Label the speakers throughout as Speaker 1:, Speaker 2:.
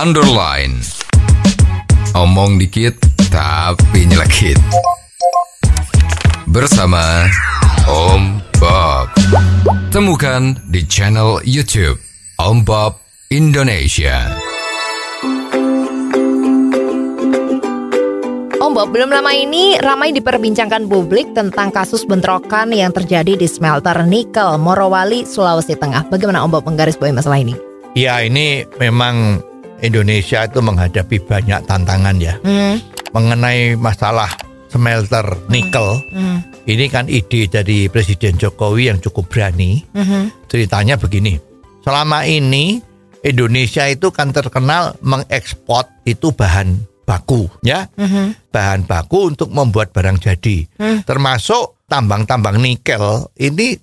Speaker 1: underline. Omong dikit tapi nyelekit. Bersama Om Bob. Temukan di channel YouTube Om Bob Indonesia.
Speaker 2: Om Bob, belum lama ini ramai diperbincangkan publik tentang kasus bentrokan yang terjadi di smelter nikel Morowali, Sulawesi Tengah. Bagaimana Om Bob menggarisbawahi masalah ini?
Speaker 3: Ya ini memang Indonesia itu menghadapi banyak tantangan ya.
Speaker 2: Hmm,
Speaker 3: mengenai masalah smelter nikel.
Speaker 2: hmm,
Speaker 3: Ini kan ide dari Presiden Jokowi yang cukup berani.
Speaker 2: hmm,
Speaker 3: Ceritanya begini, selama ini Indonesia itu kan terkenal mengekspor itu bahan baku ya,
Speaker 2: hmm,
Speaker 3: bahan baku untuk membuat barang jadi.
Speaker 2: Hmm.
Speaker 3: Termasuk tambang-tambang nikel. Ini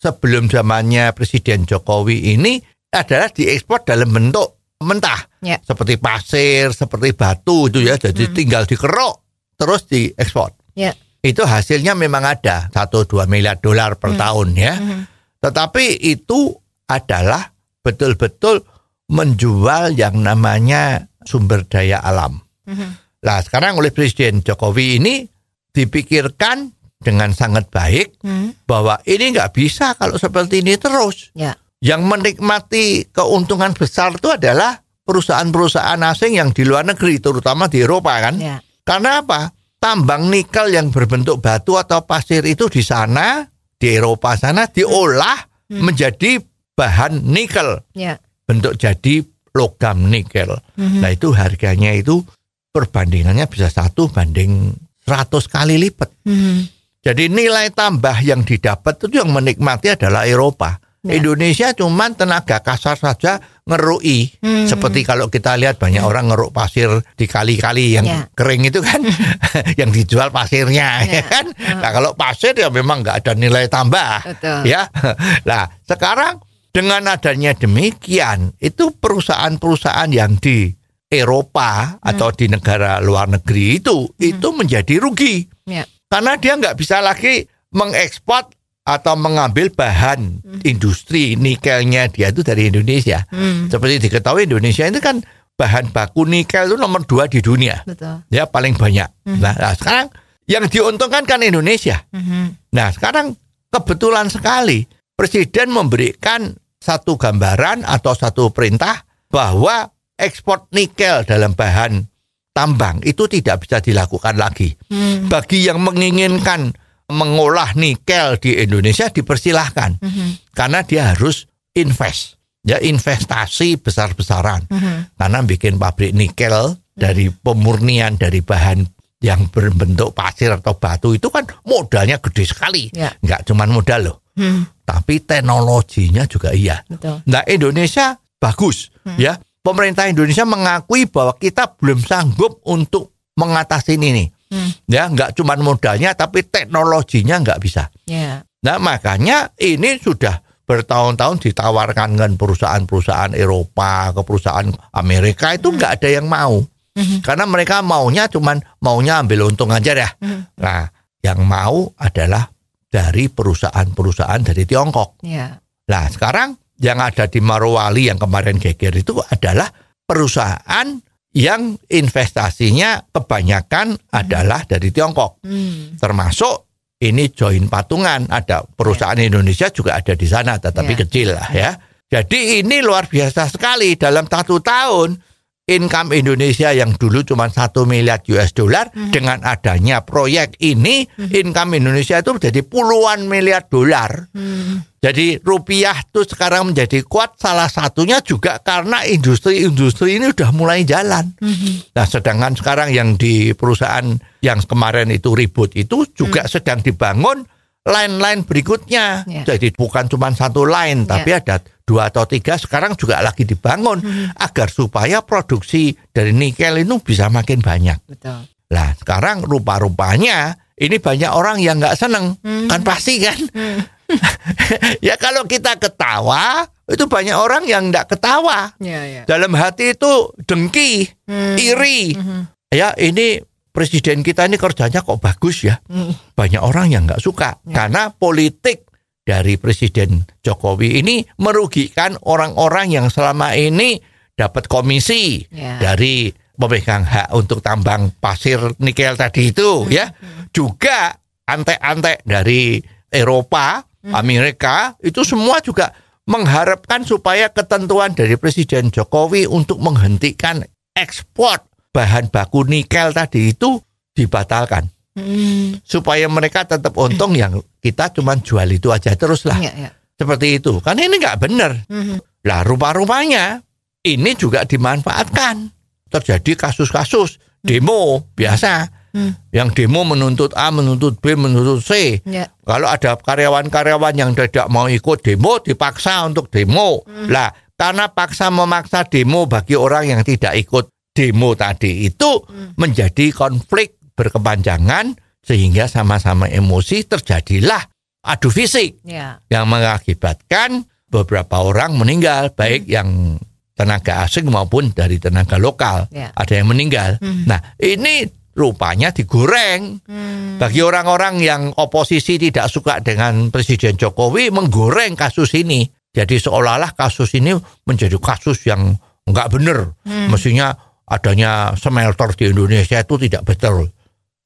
Speaker 3: sebelum zamannya Presiden Jokowi ini adalah diekspor dalam bentuk mentah
Speaker 2: Ya.
Speaker 3: seperti pasir, seperti batu itu ya. Jadi tinggal dikerok terus diekspor.
Speaker 2: ya,
Speaker 3: Itu hasilnya memang ada 1-2 miliar dolar per tahun ya.
Speaker 2: hmm,
Speaker 3: Tetapi itu adalah betul-betul menjual yang namanya sumber daya alam.
Speaker 2: hmm,
Speaker 3: Nah sekarang oleh Presiden Jokowi ini dipikirkan dengan sangat baik
Speaker 2: hmm,
Speaker 3: bahwa ini nggak bisa kalau seperti ini terus.
Speaker 2: ya,
Speaker 3: Yang menikmati keuntungan besar itu adalah perusahaan-perusahaan asing yang di luar negeri, terutama di Eropa kan.
Speaker 2: ya,
Speaker 3: Karena apa? Tambang nikel yang berbentuk batu atau pasir itu di sana, di Eropa sana diolah
Speaker 2: Hmm.
Speaker 3: menjadi bahan nikel,
Speaker 2: ya,
Speaker 3: bentuk jadi logam nikel.
Speaker 2: hmm,
Speaker 3: Nah itu harganya itu perbandingannya bisa satu banding 100 kali lipat.
Speaker 2: hmm,
Speaker 3: Jadi nilai tambah yang didapat itu yang menikmati adalah Eropa.
Speaker 2: Ya.
Speaker 3: Indonesia cuman tenaga kasar saja ngerui.
Speaker 2: Hmm.
Speaker 3: Seperti kalau kita lihat banyak orang ngeruk pasir di kali-kali yang
Speaker 2: Ya.
Speaker 3: kering itu kan yang dijual pasirnya
Speaker 2: Ya.
Speaker 3: ya kan. Nah, kalau pasir ya memang nggak ada nilai tambah.
Speaker 2: Betul.
Speaker 3: Ya. Nah, sekarang dengan adanya demikian, itu perusahaan-perusahaan yang di Eropa atau di negara luar negeri itu itu menjadi rugi
Speaker 2: ya,
Speaker 3: karena dia nggak bisa lagi mengekspor atau mengambil bahan industri nikelnya dia itu dari Indonesia.
Speaker 2: hmm,
Speaker 3: Seperti diketahui Indonesia itu kan bahan baku nikel itu nomor dua di dunia,
Speaker 2: betul,
Speaker 3: ya paling banyak. Nah, nah, sekarang yang diuntungkan kan Indonesia.
Speaker 2: hmm,
Speaker 3: Nah sekarang kebetulan sekali Presiden memberikan satu gambaran atau satu perintah bahwa ekspor nikel dalam bahan tambang itu tidak bisa dilakukan lagi.
Speaker 2: hmm,
Speaker 3: Bagi yang menginginkan mengolah nikel di Indonesia dipersilahkan.
Speaker 2: Hmm,
Speaker 3: karena dia harus invest. Ya investasi besar-besaran.
Speaker 2: Hmm,
Speaker 3: karena bikin pabrik nikel dari pemurnian dari bahan yang berbentuk pasir atau batu itu kan modalnya gede sekali.
Speaker 2: Ya.
Speaker 3: nggak cuma modal loh.
Speaker 2: Hmm,
Speaker 3: tapi teknologinya juga iya.
Speaker 2: Betul,
Speaker 3: nah Indonesia bagus ya. Pemerintah Indonesia mengakui bahwa kita belum sanggup untuk mengatasi ini
Speaker 2: hmm,
Speaker 3: ya nggak cuma modalnya tapi teknologinya nggak bisa.
Speaker 2: Ya,
Speaker 3: nah makanya ini sudah bertahun-tahun ditawarkan dengan perusahaan-perusahaan Eropa ke perusahaan Amerika itu nggak ada yang mau.
Speaker 2: Hmm,
Speaker 3: karena mereka maunya cuman maunya ambil untung aja ya.
Speaker 2: Hmm,
Speaker 3: nah yang mau adalah dari perusahaan-perusahaan dari Tiongkok.
Speaker 2: Ya,
Speaker 3: nah sekarang yang ada di Marowali yang kemarin geger itu adalah perusahaan yang investasinya kebanyakan adalah dari Tiongkok.
Speaker 2: Hmm,
Speaker 3: termasuk ini join patungan ada perusahaan Indonesia juga ada di sana tetapi
Speaker 2: Ya.
Speaker 3: kecil lah ya. Jadi ini luar biasa sekali dalam satu tahun income Indonesia yang dulu cuma satu miliar US dollar dengan adanya proyek ini income Indonesia itu menjadi puluhan miliar dolar.
Speaker 2: Hmm,
Speaker 3: jadi rupiah tuh sekarang menjadi kuat salah satunya juga karena industri-industri ini udah mulai jalan.
Speaker 2: hmm,
Speaker 3: Nah, sedangkan sekarang yang di perusahaan yang kemarin itu ribut itu juga sedang dibangun line-line berikutnya.
Speaker 2: Ya.
Speaker 3: Jadi bukan cuma satu line, tapi ada dua atau tiga sekarang juga lagi dibangun agar supaya produksi dari nikel itu bisa makin banyak.
Speaker 2: betul,
Speaker 3: Lah, sekarang rupa-rupanya ini banyak orang yang nggak seneng, kan pasti kan? ya kalau kita ketawa, itu banyak orang yang nggak ketawa.
Speaker 2: ya, ya,
Speaker 3: Dalam hati itu dengki,
Speaker 2: Hmm.
Speaker 3: iri.
Speaker 2: hmm,
Speaker 3: Ya ini presiden kita ini kerjanya kok bagus ya.
Speaker 2: hmm,
Speaker 3: Banyak orang yang nggak suka
Speaker 2: Ya.
Speaker 3: karena politik dari Presiden Jokowi ini merugikan orang-orang yang selama ini dapat komisi
Speaker 2: Ya.
Speaker 3: dari pemegang hak untuk tambang pasir nikel tadi itu ya. Juga antek-antek dari Eropa, Amerika itu semua juga mengharapkan supaya ketentuan dari Presiden Jokowi untuk menghentikan ekspor bahan baku nikel tadi itu dibatalkan.
Speaker 2: Hmm.
Speaker 3: supaya mereka tetap untung yang kita cuma jual itu aja terus lah
Speaker 2: Ya, ya.
Speaker 3: seperti itu. Kan ini nggak benar.
Speaker 2: Mhm.
Speaker 3: lah rupa-rupanya ini juga dimanfaatkan. Terjadi kasus-kasus. Demo biasa.
Speaker 2: Hmm.
Speaker 3: yang demo menuntut A menuntut B menuntut C.
Speaker 2: Ya.
Speaker 3: kalau ada karyawan-karyawan yang tidak mau ikut demo dipaksa untuk demo. Lah karena paksa memaksa demo bagi orang yang tidak ikut demo tadi itu menjadi konflik berkepanjangan sehingga sama-sama emosi terjadilah adu fisik
Speaker 2: Ya.
Speaker 3: yang mengakibatkan beberapa orang meninggal baik yang tenaga asing maupun dari tenaga lokal
Speaker 2: Ya.
Speaker 3: ada yang meninggal
Speaker 2: Hmm.
Speaker 3: nah ini rupanya digoreng
Speaker 2: Hmm.
Speaker 3: bagi orang-orang yang oposisi tidak suka dengan Presiden Jokowi menggoreng kasus ini jadi seolah-olah kasus ini menjadi kasus yang nggak benar mestinya adanya smelter di Indonesia itu tidak betul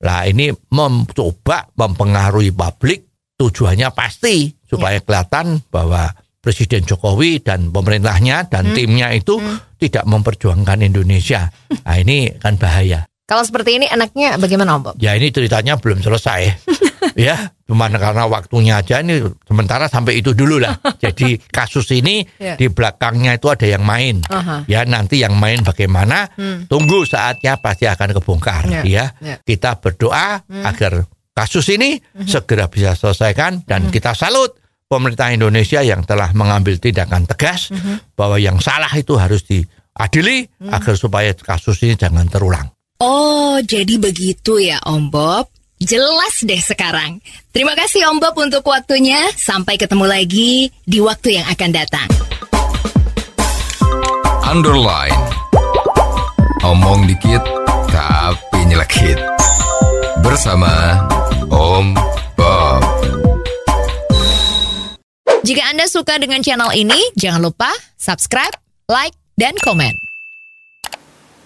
Speaker 3: lah ini mencoba mempengaruhi publik tujuannya pasti supaya kelihatan bahwa Presiden Jokowi dan pemerintahnya dan timnya itu tidak memperjuangkan Indonesia. Nah ini kan bahaya.
Speaker 2: Kalau seperti ini enaknya bagaimana Om Bob?
Speaker 3: Ya ini ceritanya belum selesai. ya, cuma karena waktunya aja ini sementara sampai itu dulu lah. Jadi kasus ini
Speaker 2: Ya.
Speaker 3: di belakangnya itu ada yang main.
Speaker 2: Aha.
Speaker 3: Ya nanti yang main bagaimana?
Speaker 2: Hmm.
Speaker 3: Tunggu saatnya pasti akan kebongkar.
Speaker 2: Ya,
Speaker 3: Ya,
Speaker 2: ya.
Speaker 3: kita berdoa agar kasus ini segera bisa selesaikan dan kita salut pemerintah Indonesia yang telah mengambil tindakan tegas bahwa yang salah itu harus diadili agar supaya kasus ini jangan terulang.
Speaker 4: Oh, jadi begitu ya Om Bob. Jelas deh sekarang. Terima kasih Om Bob untuk waktunya. Sampai ketemu lagi di waktu yang akan datang.
Speaker 1: Underline. Omong dikit tapi nyelekit. Bersama Om Bob.
Speaker 2: Jika Anda suka dengan channel ini, jangan lupa subscribe, like, dan komen.